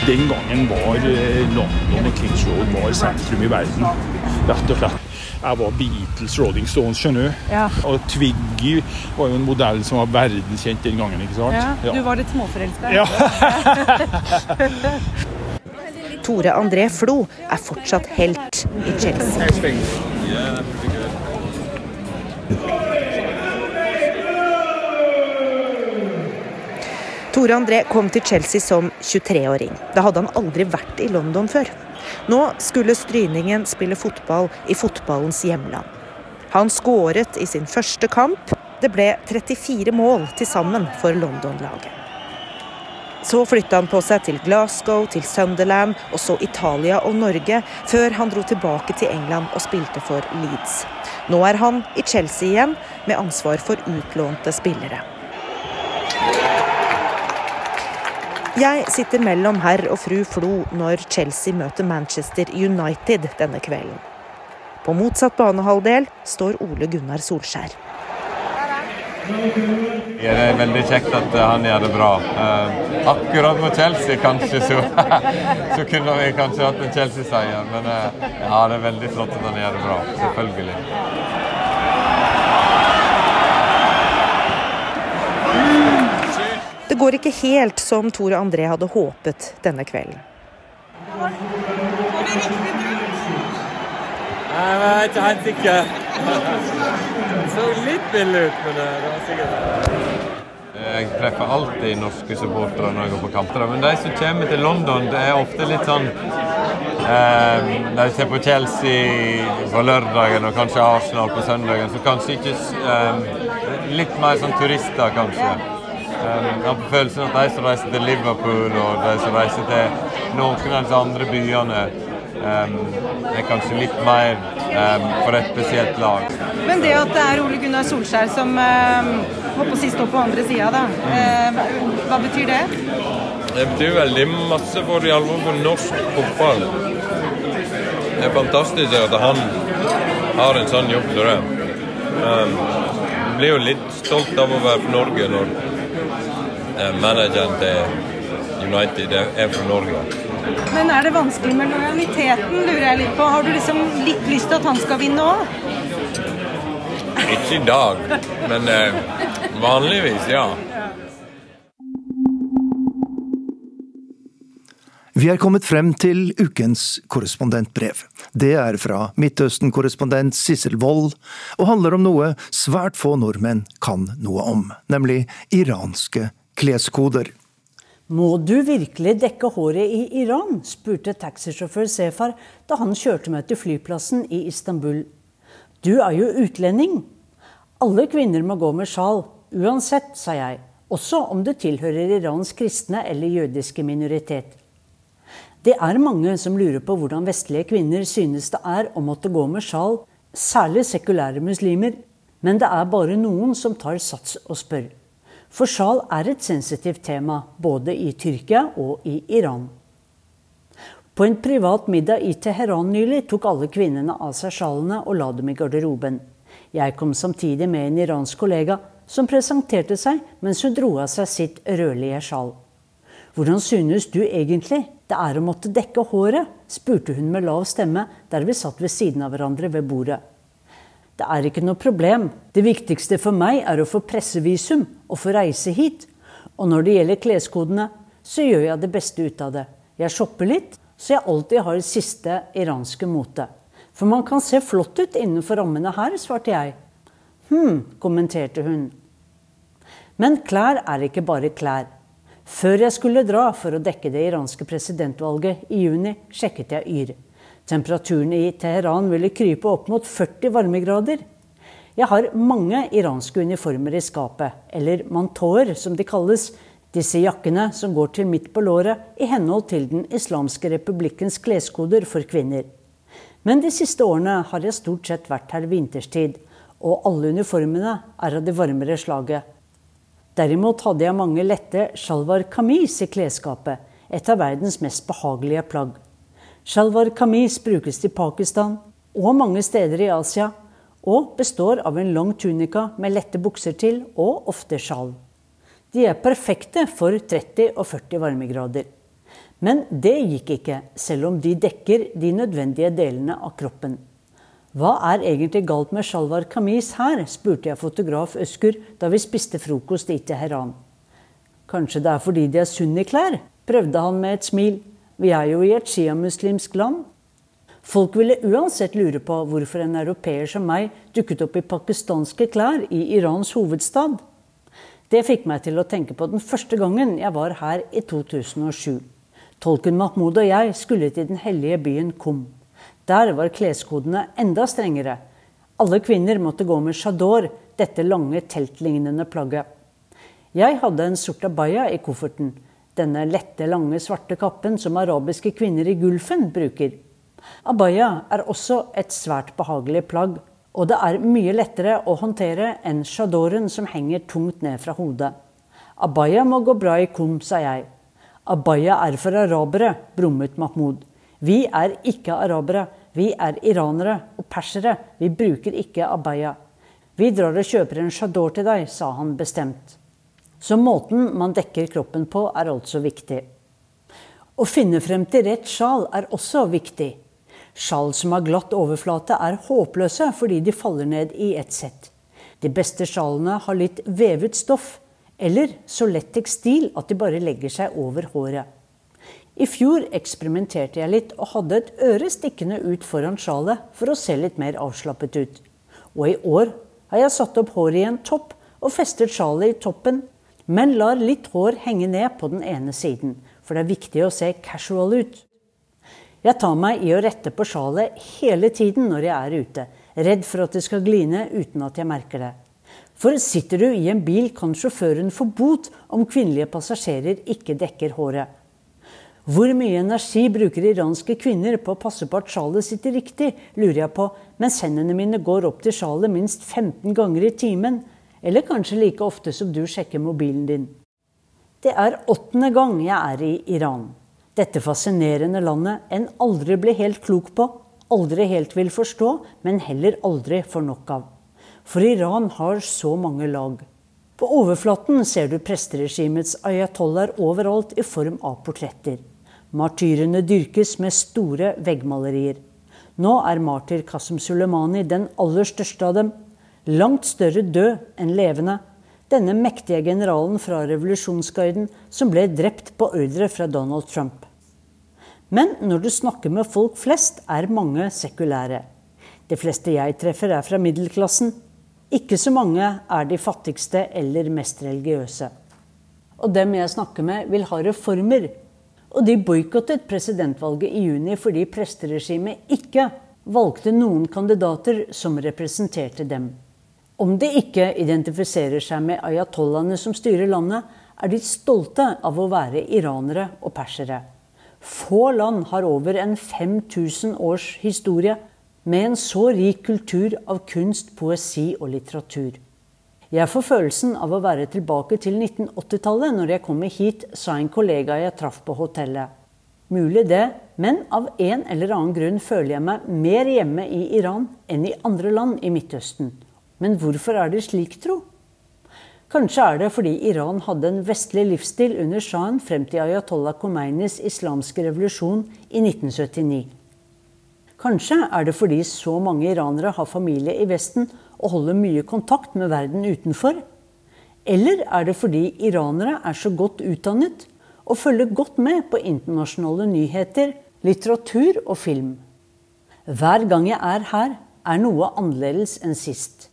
Den gangen var eh, London og Kings Road var sentrum i verden, rett og slett. Jeg var Beatles, Rolling Stones, skjønner du. Ja. Og Twiggy var jo en modell som var verdenskjent den gangen. ikke sant? Ja, du var litt småforelska. Ja. Tore André Flo er fortsatt helt i Chelsea. Tore André kom til Chelsea som 23-åring. Da hadde han aldri vært i London før. Nå skulle stryningen spille fotball i fotballens hjemland. Han skåret i sin første kamp. Det ble 34 mål til sammen for London-laget. Så flytta han på seg til Glasgow, til Sunderland og så Italia og Norge, før han dro tilbake til England og spilte for Leeds. Nå er han i Chelsea igjen, med ansvar for utlånte spillere. Jeg sitter mellom herr og fru Flo når Chelsea møter Manchester United denne kvelden. På motsatt banehalvdel står Ole Gunnar Solskjær. Ja, det er veldig kjekt at eh, han gjør det bra. Eh, akkurat mot Chelsea kanskje så, så kunne vi kanskje hatt en Chelsea-seier, men eh, ja, det er veldig flott at han gjør det bra. Selvfølgelig. Det går ikke helt som Tore André hadde håpet denne kvelden. Jeg vet ikke helt ikke. Det så litt billig ut, men det var sikkert Jeg treffer alltid norske supportere når jeg går på kamper. Men de som kommer til London, det er ofte litt sånn eh, De ser på Chelsea på lørdagen og kanskje Arsenal på søndagen, så kanskje ikke eh, Litt mer sånn turister, kanskje. Um, jeg har på følelsen at de som reiser til Liverpool og de som reiser til noen av de andre byene, um, er kanskje litt mer um, for et spesielt lag. Men det at det er Ole Gunnar Solskjær som um, håper å si står på andre sida, da. Eh, hva betyr det? Det betyr veldig masse for, i alvor for norsk fotball. Det er fantastisk at han har en sånn jobb som det. Um, jeg blir jo litt stolt av å være fra Norge når eh, manageren til United er er fra Norge. Men er det vanskelig med lojaliteten, lurer jeg litt på. Har du liksom litt lyst til at han skal vinne òg? Ikke i dag, men eh, vanligvis, ja. Vi er kommet frem til ukens korrespondentbrev. Det er fra Midtøsten-korrespondent Sissel Wold, og handler om noe svært få nordmenn kan noe om, nemlig iranske kleskoder. Må du virkelig dekke håret i Iran? spurte taxisjåfør Sefar da han kjørte meg til flyplassen i Istanbul. Du er jo utlending. Alle kvinner må gå med sjal, uansett, sa jeg, også om du tilhører Irans kristne eller jødiske minoritet. Det er mange som lurer på hvordan vestlige kvinner synes det er å måtte gå med sjal, særlig sekulære muslimer, men det er bare noen som tar sats og spør. For sjal er et sensitivt tema både i Tyrkia og i Iran. På en privat middag i Teheran nylig tok alle kvinnene av seg sjalene og la dem i garderoben. Jeg kom samtidig med en iransk kollega som presenterte seg mens hun dro av seg sitt rødlige sjal. Hvordan synes du egentlig det er å måtte dekke håret? spurte hun med lav stemme der vi satt ved siden av hverandre ved bordet. Det er ikke noe problem. Det viktigste for meg er å få pressevisum og få reise hit. Og når det gjelder kleskodene, så gjør jeg det beste ut av det. Jeg shopper litt, så jeg alltid har det siste iranske mote. For man kan se flott ut innenfor rammene her, svarte jeg. Hm, kommenterte hun. Men klær er ikke bare klær. Før jeg skulle dra for å dekke det iranske presidentvalget i juni, sjekket jeg Yr. Temperaturen i Teheran ville krype opp mot 40 varmegrader. Jeg har mange iranske uniformer i skapet, eller mantoer som de kalles, disse jakkene som går til midt på låret i henhold til Den islamske republikkens kleskoder for kvinner. Men de siste årene har jeg stort sett vært her vinterstid, og alle uniformene er av det varmere slaget. Derimot hadde jeg mange lette shalwar kamis i klesskapet, et av verdens mest behagelige plagg. Shalwar kamis brukes i Pakistan og mange steder i Asia, og består av en lang tunika med lette bukser til og ofte sjal. De er perfekte for 30 og 40 varmegrader. Men det gikk ikke, selv om de dekker de nødvendige delene av kroppen. Hva er egentlig galt med Shalwar Kamis her, spurte jeg fotograf Øskur da vi spiste frokost i Teheran. Kanskje det er fordi de er sunniklær, prøvde han med et smil. Vi er jo i et sjiamuslimsk land. Folk ville uansett lure på hvorfor en europeer som meg dukket opp i pakistanske klær i Irans hovedstad. Det fikk meg til å tenke på den første gangen jeg var her i 2007. Tolken Mahmoud og jeg skulle til den hellige byen Kum. Der var kleskodene enda strengere. Alle kvinner måtte gå med chador, dette lange, teltlignende plagget. Jeg hadde en sort abaya i kofferten. Denne lette, lange, svarte kappen som arabiske kvinner i Gulfen bruker. Abaya er også et svært behagelig plagg, og det er mye lettere å håndtere enn shadoren som henger tungt ned fra hodet. Abaya må gå bra i kum, sa jeg. Abaya er for arabere, brummet Mahmoud. Vi er ikke arabere, vi er iranere og persere, vi bruker ikke abaya. Vi drar og kjøper en chador til deg, sa han bestemt. Så måten man dekker kroppen på, er altså viktig. Å finne frem til rett sjal er også viktig. Sjal som har glatt overflate, er håpløse fordi de faller ned i ett sett. De beste sjalene har litt vevet stoff, eller så lett tekstil at de bare legger seg over håret. I fjor eksperimenterte jeg litt og hadde et øre stikkende ut foran sjalet for å se litt mer avslappet ut. Og i år har jeg satt opp håret i en topp og festet sjalet i toppen, men lar litt hår henge ned på den ene siden, for det er viktig å se casual ut. Jeg tar meg i å rette på sjalet hele tiden når jeg er ute, redd for at det skal gline uten at jeg merker det. For sitter du i en bil, kan sjåføren få bot om kvinnelige passasjerer ikke dekker håret. Hvor mye energi bruker iranske kvinner på å passe på at sjalet sitter riktig, lurer jeg på, mens hendene mine går opp til sjalet minst 15 ganger i timen, eller kanskje like ofte som du sjekker mobilen din. Det er åttende gang jeg er i Iran. Dette fascinerende landet en aldri blir helt klok på, aldri helt vil forstå, men heller aldri får nok av. For Iran har så mange lag. På overflaten ser du presteregimets ayatollaher overalt i form av portretter. Martyrene dyrkes med store veggmalerier. Nå er martyr Qasem Soleimani den aller største av dem. Langt større død enn levende. Denne mektige generalen fra revolusjonsguiden som ble drept på ordre fra Donald Trump. Men når du snakker med folk flest, er mange sekulære. De fleste jeg treffer, er fra middelklassen. Ikke så mange er de fattigste eller mest religiøse. Og dem jeg snakker med, vil ha reformer. Og de boikottet presidentvalget i juni fordi presteregimet ikke valgte noen kandidater som representerte dem. Om de ikke identifiserer seg med ayatollahene som styrer landet, er de stolte av å være iranere og persere. Få land har over en 5000 års historie med en så rik kultur av kunst, poesi og litteratur. Jeg får følelsen av å være tilbake til 1980-tallet når jeg kommer hit, sa en kollega jeg traff på hotellet. Mulig det, men av en eller annen grunn føler jeg meg mer hjemme i Iran enn i andre land i Midtøsten. Men hvorfor er det slik, tro? Kanskje er det fordi Iran hadde en vestlig livsstil under sjahen frem til Ayatollah Khomeinis islamske revolusjon i 1979. Kanskje er det fordi så mange iranere har familie i Vesten og holder mye kontakt med verden utenfor? Eller er det fordi iranere er så godt utdannet og følger godt med på internasjonale nyheter, litteratur og film? Hver gang jeg er her, er noe annerledes enn sist.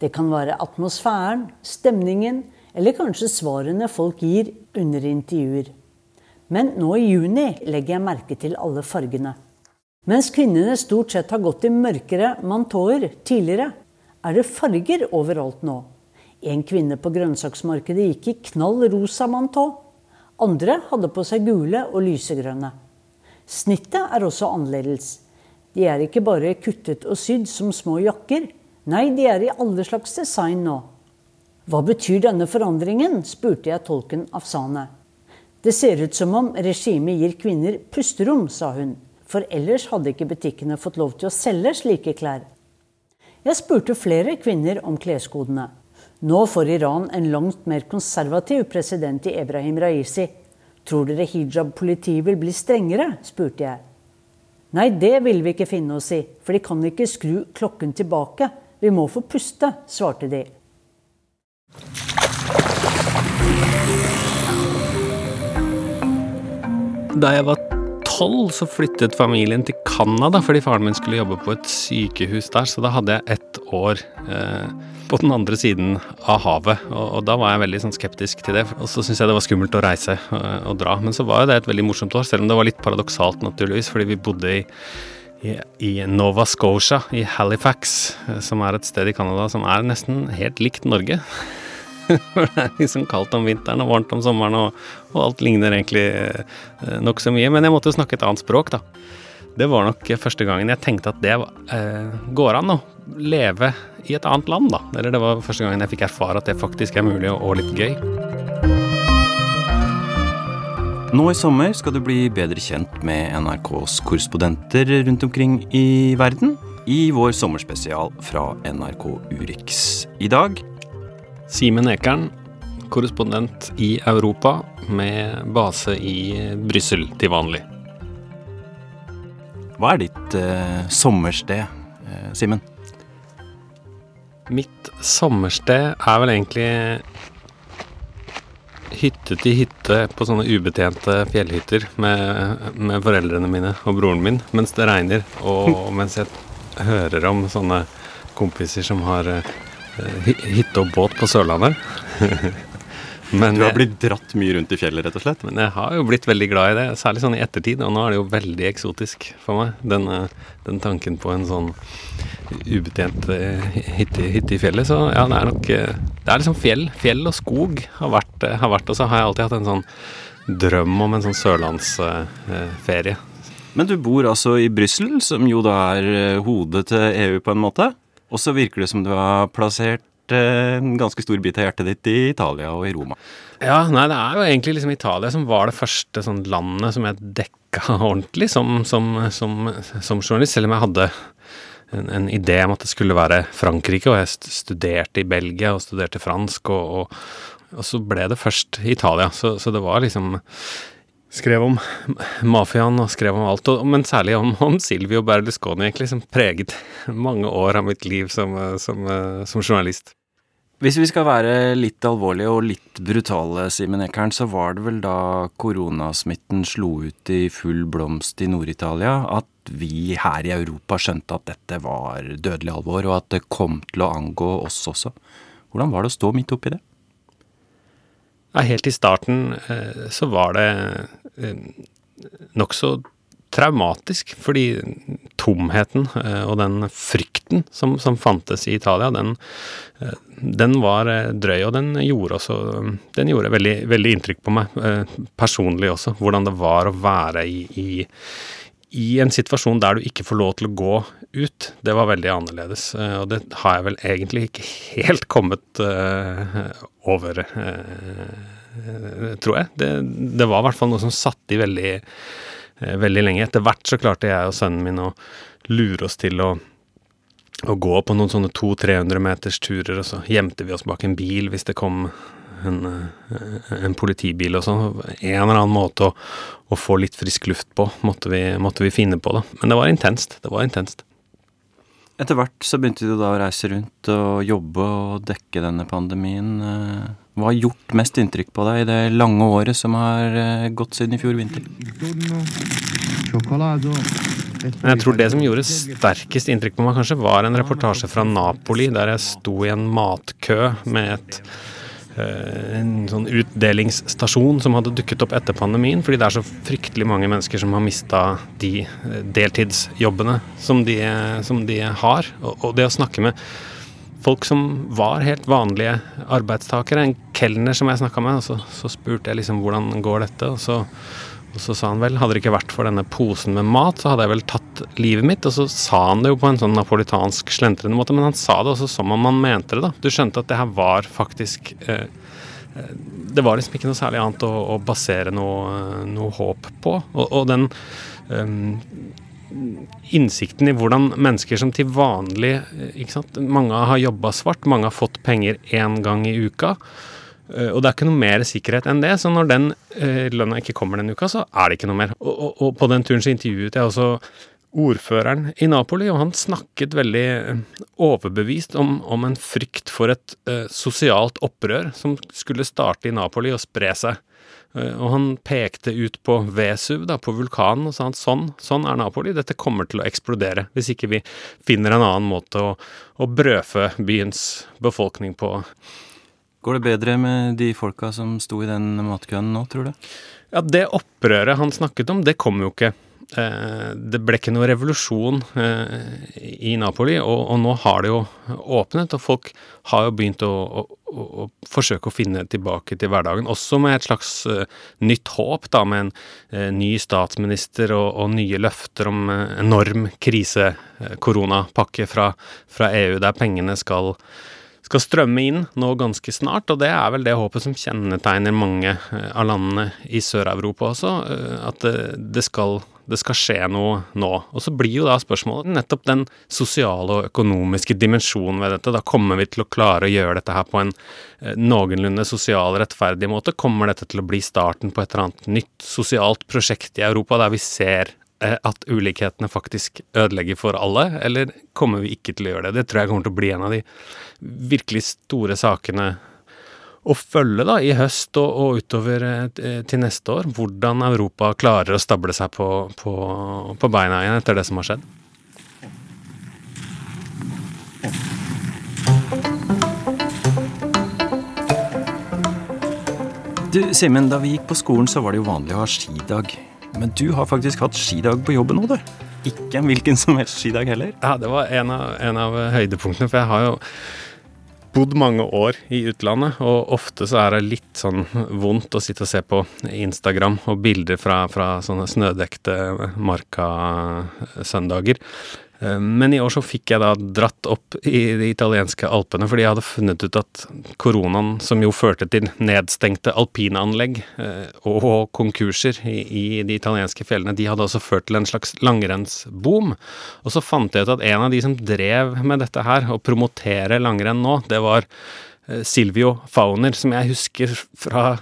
Det kan være atmosfæren, stemningen eller kanskje svarene folk gir under intervjuer. Men nå i juni legger jeg merke til alle fargene. Mens kvinnene stort sett har gått i mørkere mantoer tidligere, er det farger overalt nå. En kvinne på grønnsaksmarkedet gikk i knall rosa mantå. Andre hadde på seg gule og lysegrønne. Snittet er også annerledes. De er ikke bare kuttet og sydd som små jakker, Nei, de er i alle slags design nå. Hva betyr denne forandringen? spurte jeg tolken Afsane. Det ser ut som om regimet gir kvinner pusterom, sa hun. For ellers hadde ikke butikkene fått lov til å selge slike klær. Jeg spurte flere kvinner om kleskodene. Nå får Iran en langt mer konservativ president i Ebrahim Raisi. Tror dere hijab-politiet vil bli strengere? spurte jeg. Nei, det vil vi ikke finne oss i, for de kan ikke skru klokken tilbake. Vi må få puste, svarte de. Da jeg var tolv, så flyttet familien til Canada fordi faren min skulle jobbe på et sykehus der, så da hadde jeg ett år eh, på den andre siden av havet, og, og da var jeg veldig sånn skeptisk til det. Og så syntes jeg det var skummelt å reise og, og dra. Men så var jo det et veldig morsomt år, selv om det var litt paradoksalt, naturligvis, fordi vi bodde i i, Nova Scotia, i Halifax, eh, som er et sted i Canada som er nesten helt likt Norge. det er liksom kaldt om vinteren og varmt om sommeren, og, og alt ligner egentlig eh, nokså mye. Men jeg måtte jo snakke et annet språk, da. Det var nok første gangen jeg tenkte at det eh, går an å leve i et annet land, da. Eller det var første gangen jeg fikk erfare at det faktisk er mulig og, og litt gøy. Nå i sommer skal du bli bedre kjent med NRKs korrespondenter rundt omkring i verden i vår sommerspesial fra NRK Urix. I dag Simen Ekern, korrespondent i Europa med base i Brussel til vanlig. Hva er ditt eh, sommersted, eh, Simen? Mitt sommersted er vel egentlig hytte til hytte på sånne ubetjente fjellhytter med, med, foreldrene mine og broren min mens det regner, og mens jeg hører om sånne kompiser som har uh, hytte og båt på Sørlandet. Men, du har blitt dratt mye rundt i fjellet, rett og slett? Men jeg har jo blitt veldig glad i det, særlig sånn i ettertid. Og nå er det jo veldig eksotisk for meg, den, den tanken på en sånn ubetjent eh, hytte, hytte, i fjellet. Så ja, det er nok eh, Det er liksom fjell. Fjell og skog har vært, eh, har vært og så har jeg alltid hatt en sånn drøm om en sånn sørlandsferie. Men du bor altså i Brussel, som jo da er hodet til EU på en måte. Og så virker det som du har plassert en ganske stor bit av hjertet ditt i Italia og i Roma. Ja, nei, det er jo egentlig liksom Italia som var det første sånn landet som jeg dekka ordentlig som, som, som, som journalist, selv om jeg hadde en, en, idé om at det skulle være Frankrike, og jeg studerte i Belgia og studerte fransk, og, og, og så ble det først Italia. Så, så, det var liksom Skrev om mafiaen og skrev om alt, og, men særlig om, om Silvio Berlusconi, egentlig, som preget mange år av mitt liv som, som, som journalist. Hvis vi skal være litt alvorlige og litt brutale, Simen Ekern, så var det vel da koronasmitten slo ut i full blomst i Nord-Italia at vi her i Europa skjønte at dette var dødelig alvor, og at det kom til å angå oss også. Hvordan var det å stå midt oppi det? Helt i starten eh, så var det eh, nokså traumatisk, fordi tomheten eh, og den frykten som, som fantes i Italia, den, eh, den, var eh, drøy, og den gjorde også Den gjorde veldig, veldig inntrykk på meg personlig også, hvordan det var å være i, i, i en situasjon der du ikke får lov til å gå ut. Det var veldig annerledes, og det har jeg vel egentlig ikke helt kommet over, tror jeg. Det, det var i hvert fall noe som satt i veldig veldig lenge. Etter hvert så klarte jeg og sønnen min å lure oss til å, å gå på noen sånne 200-300 meters turer, og så gjemte vi oss bak en bil hvis det kom en, eh, en politibil og sånn. En eller annen måte å, å, få litt frisk luft på måtte vi, måtte vi finne på, da. Men det var intenst. Det var intenst. Etter hvert så begynte du da å reise rundt og jobbe og dekke denne pandemien. Hva har gjort mest inntrykk på deg i det lange året som har eh, gått siden i fjor vinter? Jeg tror det som gjorde sterkest inntrykk på meg, kanskje, var en reportasje fra Napoli, der jeg sto i en matkø med et Eh, en sånn utdelingsstasjon som hadde dukket opp etter pandemien, fordi det er så fryktelig mange mennesker som har mista de eh, deltidsjobbene som de, som de har. Og, og, det å snakke med folk som var helt vanlige arbeidstakere, en kelner som jeg snakka med, og så, så, spurte jeg liksom hvordan går dette, og så og så sa han vel, hadde det ikke vært for denne posen med mat, så hadde jeg vel tatt livet mitt. Og så sa han det jo på en sånn napolitansk slentrende måte, men han sa det også som om han mente det, da. Du skjønte at det her var faktisk eh, eh Det var liksom ikke noe særlig annet å, å basere noe, noe, håp på. Og, og den um, innsikten i hvordan mennesker som til vanlig ikke sant, Mange har jobba svart, mange har fått penger én gang i uka. Uh, og det er ikke noe mer sikkerhet enn det. Så når den uh, lønna ikke kommer den uka, så er det ikke noe mer. Og, og, og på den turen så intervjuet jeg også ordføreren i Napoli, og han snakket veldig overbevist om, om en frykt for et uh, sosialt opprør som skulle starte i Napoli og spre seg. Eh, og han pekte ut på Vesuv, da, på vulkanen, og sa at sånn, sånn er Napoli, dette kommer til å eksplodere hvis ikke vi finner en annen måte å, å brødfø byens befolkning på. Går det bedre med de folka som sto i den matkøen nå, tror du? Ja, det opprøret han snakket om, det kom jo ikke. Eh, det ble ikke noe revolusjon eh, i Napoli, og, og, nå har det jo åpnet, og folk har jo begynt å, å, å, forsøke å finne tilbake til hverdagen. Også med et slags uh, nytt håp, da, med en ny statsminister og, og, nye løfter om enorm krise-koronapakke fra, fra, EU, der pengene skal skal strømme inn nå ganske snart, og det er vel det håpet som kjennetegner mange av landene i Sør-Europa også, at det skal det skal skje noe nå. Og så blir jo da spørsmålet nettopp den sosiale og økonomiske dimensjonen ved dette. Da kommer vi til å klare å gjøre dette her på en eh, noenlunde sosial, rettferdig måte. Kommer dette til å bli starten på et eller annet nytt sosialt prosjekt i Europa der vi ser eh, at ulikhetene faktisk ødelegger for alle, eller kommer vi ikke til å gjøre det? Det tror jeg kommer til å bli en av de virkelig store sakene å følge da i høst og, og utover eh, til neste år hvordan Europa klarer å stable seg på, på, på beina igjen etter det som har skjedd. Du, Simen, da vi gikk på skolen, så var det jo vanlig å ha skidag. Men du har faktisk hatt skidag på jobben nå, du. Ikke en hvilken som helst skidag heller. Ja, det var en av, en av høydepunktene, for jeg har jo bodd mange år i utlandet, og ofte så er det litt sånn vondt å sitte og se på Instagram og bilder fra, fra sånne snødekte marka-søndager. Eh, men i år så fikk jeg da dratt opp i de italienske alpene, fordi jeg hadde funnet ut at koronaen, som jo førte til nedstengte alpinanlegg eh, og konkurser i, de italienske fjellene, de hadde også ført til en slags langrennsboom. Og så fant jeg ut at en av de som drev med dette her, å promotere langrenn nå, det var eh, Silvio Fauner, som jeg husker fra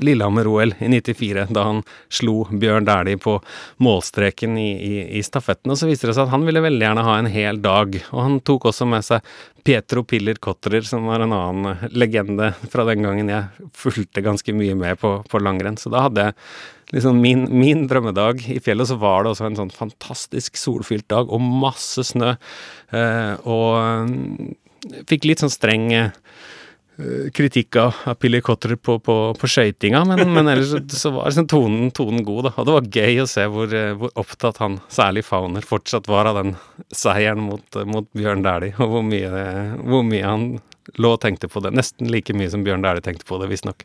Lillehammer-OL i 94, da han slo Bjørn Dæhlie på målstreken i, i, i, stafetten. Og så viste det seg at han ville veldig gjerne ha en hel dag. Og han tok også med seg Pietro Piller Kotterer, som var en annen legende fra den gangen jeg fulgte ganske mye med på, på langrenn. Så da hadde jeg liksom min, min, drømmedag i fjellet, så var det også en sånn fantastisk solfylt dag og masse snø. Eh, og mm, fikk litt sånn streng eh, Eh, kritikk av, Cotter på, på, på skøytinga, men, men, ellers så var liksom tonen, tonen, god, da. Og det var gøy å se hvor, eh, hvor, opptatt han, særlig Fauner, fortsatt var av den seieren mot, mot Bjørn Dæhlie, og hvor mye, hvor mye han lå og tenkte på det. Nesten like mye som Bjørn Dæhlie tenkte på det, visstnok.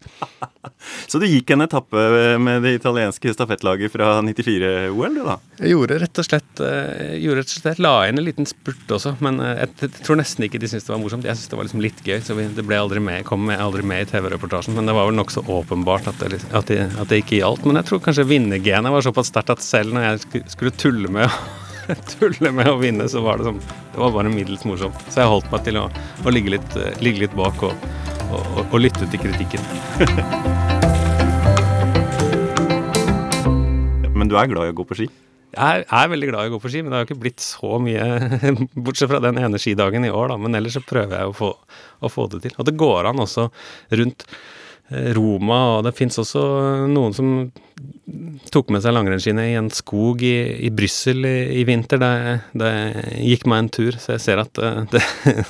Så du gikk en etappe med det italienske stafettlaget fra 94-OL, du da? Jeg gjorde rett og slett eh, gjorde rett og slett, La inn en liten spurt også, men eh, jeg, jeg tror nesten ikke de syntes det var morsomt. Jeg syntes det var liksom litt gøy, så vi, det ble aldri med, kom aldri med i TV-reportasjen. Men det var vel nokså åpenbart at det, at, det, at det ikke gjaldt. Men jeg tror kanskje vinnergenet var såpass sterkt at selv når jeg skulle tulle med tulle med å vinne, så var det sånn Det var bare middels morsomt. Så jeg holdt meg til å, å ligge, litt, uh, ligge, litt, bak og, og, og, lytte til kritikken. men du er glad i å gå på ski? Jeg er veldig glad i å gå på ski, men det har jo ikke blitt så mye, bortsett fra den ene skidagen i år, da. Men ellers så prøver jeg å få, å få det til. Og det går an også rundt Eh, Roma, og det fins også noen som tok med seg langrennsskiene i en skog i, i Brussel i, i, vinter. Det, det gikk meg en tur, så jeg ser at eh, det,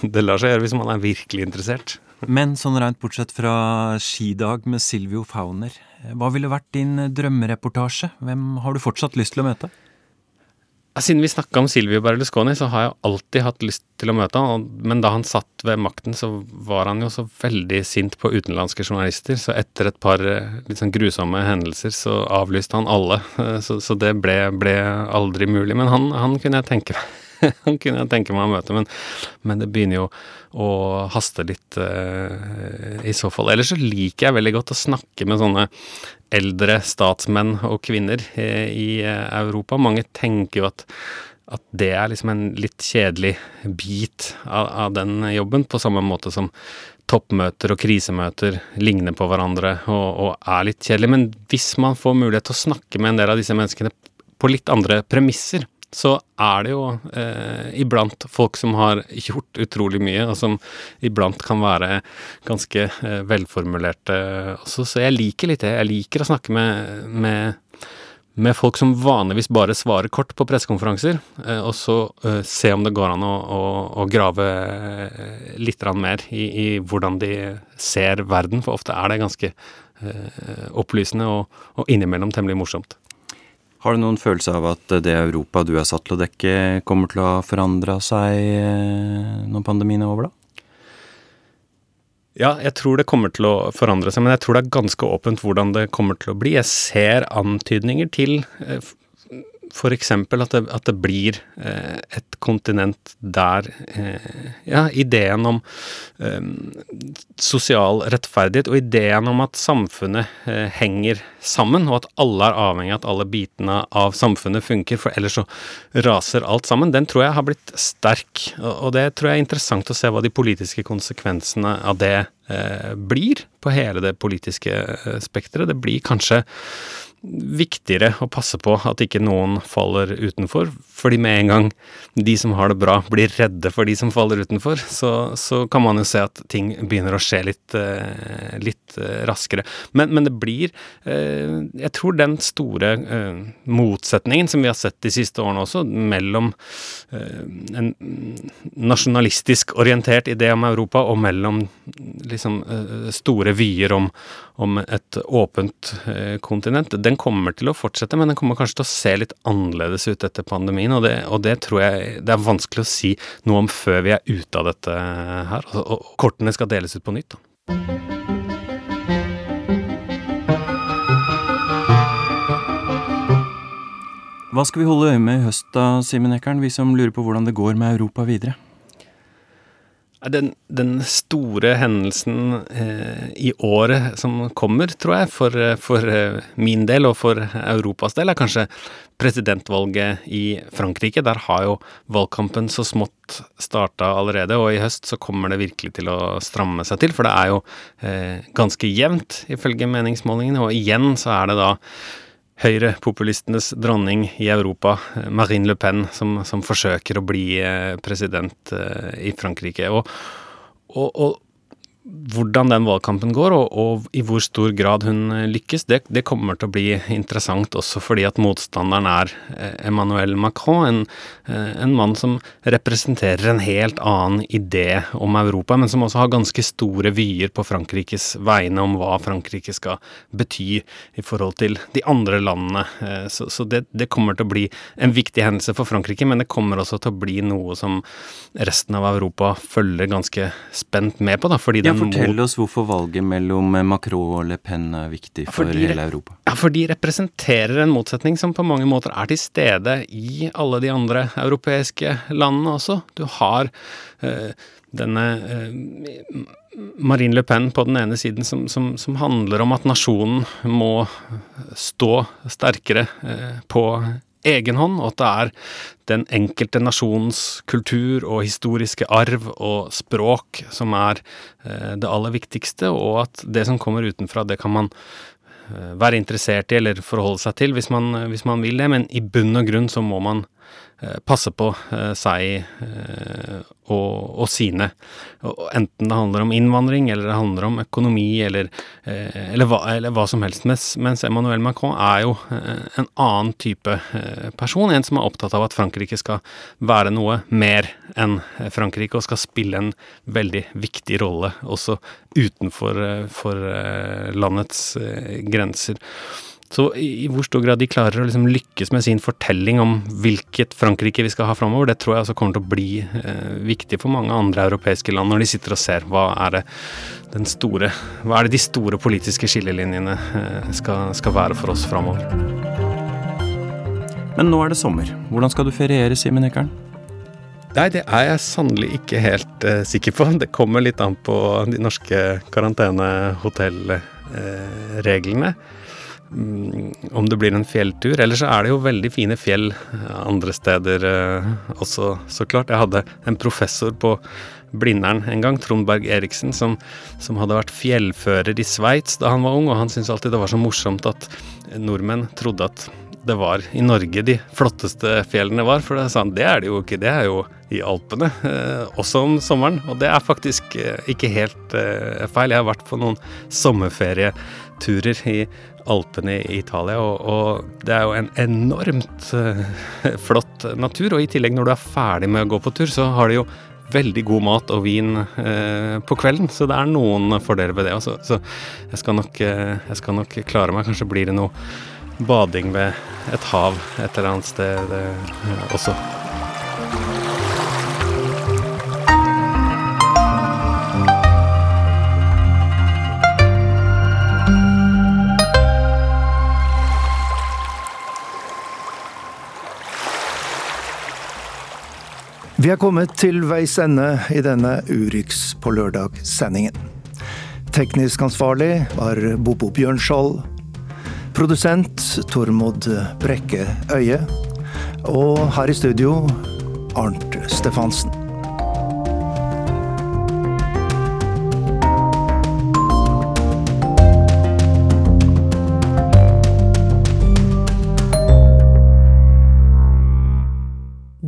det, lar seg gjøre hvis man er virkelig interessert. Men sånn rent bortsett fra skidag med Silvio Fauner, hva ville vært din drømmereportasje? Hvem har du fortsatt lyst til å møte? Siden vi snakka om Silvio Berlusconi, så har jeg alltid hatt lyst til å møte han. Men da han satt ved makten, så var han jo så veldig sint på utenlandske journalister. Så etter et par eh, litt sånn grusomme hendelser, så avlyste han alle. Så, så det ble, ble, aldri mulig. Men han, han kunne jeg tenke meg han kunne jeg tenke meg å møte, men, men, det begynner jo å haste litt uh, i så fall. Ellers så liker jeg veldig godt å snakke med sånne eldre statsmenn og kvinner uh, i uh, Europa. Mange tenker jo at at det er liksom en litt kjedelig bit av, av den jobben, på samme måte som toppmøter og krisemøter ligner på hverandre og, og, er litt kjedelig. Men hvis man får mulighet til å snakke med en del av disse menneskene på litt andre premisser, så er det jo eh, iblant folk som har gjort utrolig mye, og som iblant kan være ganske eh, velformulerte også. Så jeg liker litt det. Jeg liker å snakke med, med med folk som vanligvis bare svarer kort på pressekonferanser, eh, og så uh, se om det går an å, å, å grave uh, litt mer i, i, hvordan de ser verden, for ofte er det ganske uh, opplysende og, og, innimellom temmelig morsomt. Har du noen følelse av at det Europa du er satt til å dekke, kommer til å forandre seg når pandemien er over, da? Ja, jeg tror det kommer til å forandre seg, men jeg tror det er ganske åpent hvordan det kommer til å bli. Jeg ser antydninger til eh, f.eks. At, at det blir eh, et kontinent der eh, Ja, ideen om eh, sosial rettferdighet og ideen om at samfunnet eh, henger sammen, og at alle er avhengig av at alle bitene av samfunnet funker, for ellers så raser alt sammen, den tror jeg har blitt sterk. Og, og det tror jeg er interessant å se hva de politiske konsekvensene av det blir på hele det politiske spekteret. Det blir kanskje viktigere å passe på at ikke noen faller utenfor, fordi med en gang de som har det bra, blir redde for de som faller utenfor, så, så kan man jo se at ting begynner å skje litt, eh, litt eh, raskere. Men, men, det blir eh, Jeg tror den store motsetningen som vi har sett de siste årene også, mellom en nasjonalistisk orientert idé om Europa og mellom liksom store vyer om, om et åpent kontinent, den kommer til å fortsette, men den kommer kanskje til å se litt annerledes ut etter pandemien. Og det, og det tror jeg det er vanskelig å si noe om før vi er ute av dette her. Og, kortene skal deles ut på nytt. da. Hva skal vi holde øye med i høst da, Simen Ekern, vi som lurer på hvordan det går med Europa videre? Den, den, store hendelsen eh, i året som kommer, tror jeg, for, for, eh, min del og for Europas del, er kanskje presidentvalget i Frankrike. Der har jo valgkampen så smått starta allerede, og i høst så kommer det virkelig til å stramme seg til. For det er jo eh, ganske jevnt, ifølge meningsmålingene, og igjen så er det da høyrepopulistenes dronning i Europa, Marine Le Pen, som, som forsøker å bli eh, president eh, i Frankrike. Og, og, og hvordan den valgkampen går, og, og, i hvor stor grad hun eh, lykkes, det, det, kommer til å bli interessant også fordi at motstanderen er eh, Emmanuel Macron, en, eh, en, mann som representerer en helt annen idé om Europa, men som også har ganske store vyer på Frankrikes vegne om hva Frankrike skal bety i forhold til de andre landene. Så, så det, det, kommer til å bli en viktig hendelse for Frankrike, men det kommer også til å bli noe som resten av Europa følger ganske spent med på, da, fordi den Fortell oss hvorfor valget mellom Macron og Le Pen er viktig for fordi, hele Europa. Ja, For de representerer en motsetning som på mange måter er til stede i alle de andre europeiske landene også. Du har øh, denne øh, Marine Le Pen på den ene siden som, som, som, handler om at nasjonen må stå sterkere på egen hånd, og at det er den enkelte nasjonens kultur og historiske arv og språk som er eh, det aller viktigste, og at det som kommer utenfra, det kan man eh, være interessert i eller forholde seg til hvis man, hvis man vil det, men i bunn og grunn så må man passe på eh, seg eh, og, og, sine. enten det handler om innvandring, eller det handler om økonomi, eller, eller, hva, eller hva, som helst. Mens, mens, Emmanuel Macron er jo en annen type person. En som er opptatt av at Frankrike skal være noe mer enn Frankrike, og skal spille en veldig viktig rolle også utenfor landets grenser. Så i, hvor stor grad de klarer å liksom lykkes med sin fortelling om hvilket Frankrike vi skal ha framover, det tror jeg altså kommer til å bli eh, viktig for mange andre europeiske land når de sitter og ser hva er det den store Hva er det de store politiske skillelinjene eh, skal, skal, være for oss framover. Men nå er det sommer. Hvordan skal du feriere, Simen Ekern? Nei, det er jeg sannelig ikke helt eh, sikker på. Det kommer litt an på de norske karantenehotellreglene. Mm, om det blir en fjelltur. Eller så er det jo veldig fine fjell andre steder også, så klart. Jeg hadde en professor på Blindern en gang, Trond Berg Eriksen, som, som hadde vært fjellfører i Sveits da han var ung, og han syntes alltid det var så morsomt at nordmenn trodde at det var i Norge de flotteste fjellene var. For det, sånn, det er det jo ikke, det er jo i Alpene, eh, også om sommeren. Og det er faktisk eh, ikke helt eh, feil. Jeg har vært på noen sommerferieturer i Alpene i Italia, og, og det er jo en enormt eh, flott natur. Og i tillegg, når du er ferdig med å gå på tur, så har de jo veldig god mat og vin eh, på kvelden, så det er noen fordeler ved det. Også. Så jeg skal, nok, eh, jeg skal nok klare meg. Kanskje blir det noe bading ved et hav et eller annet sted eh, også. Vi er kommet til veis ende i denne Urix på lørdag-sendingen. Teknisk ansvarlig var Bobo Bjørnskjold. Produsent Tormod Brekke Øye. Og her i studio Arnt Stefansen.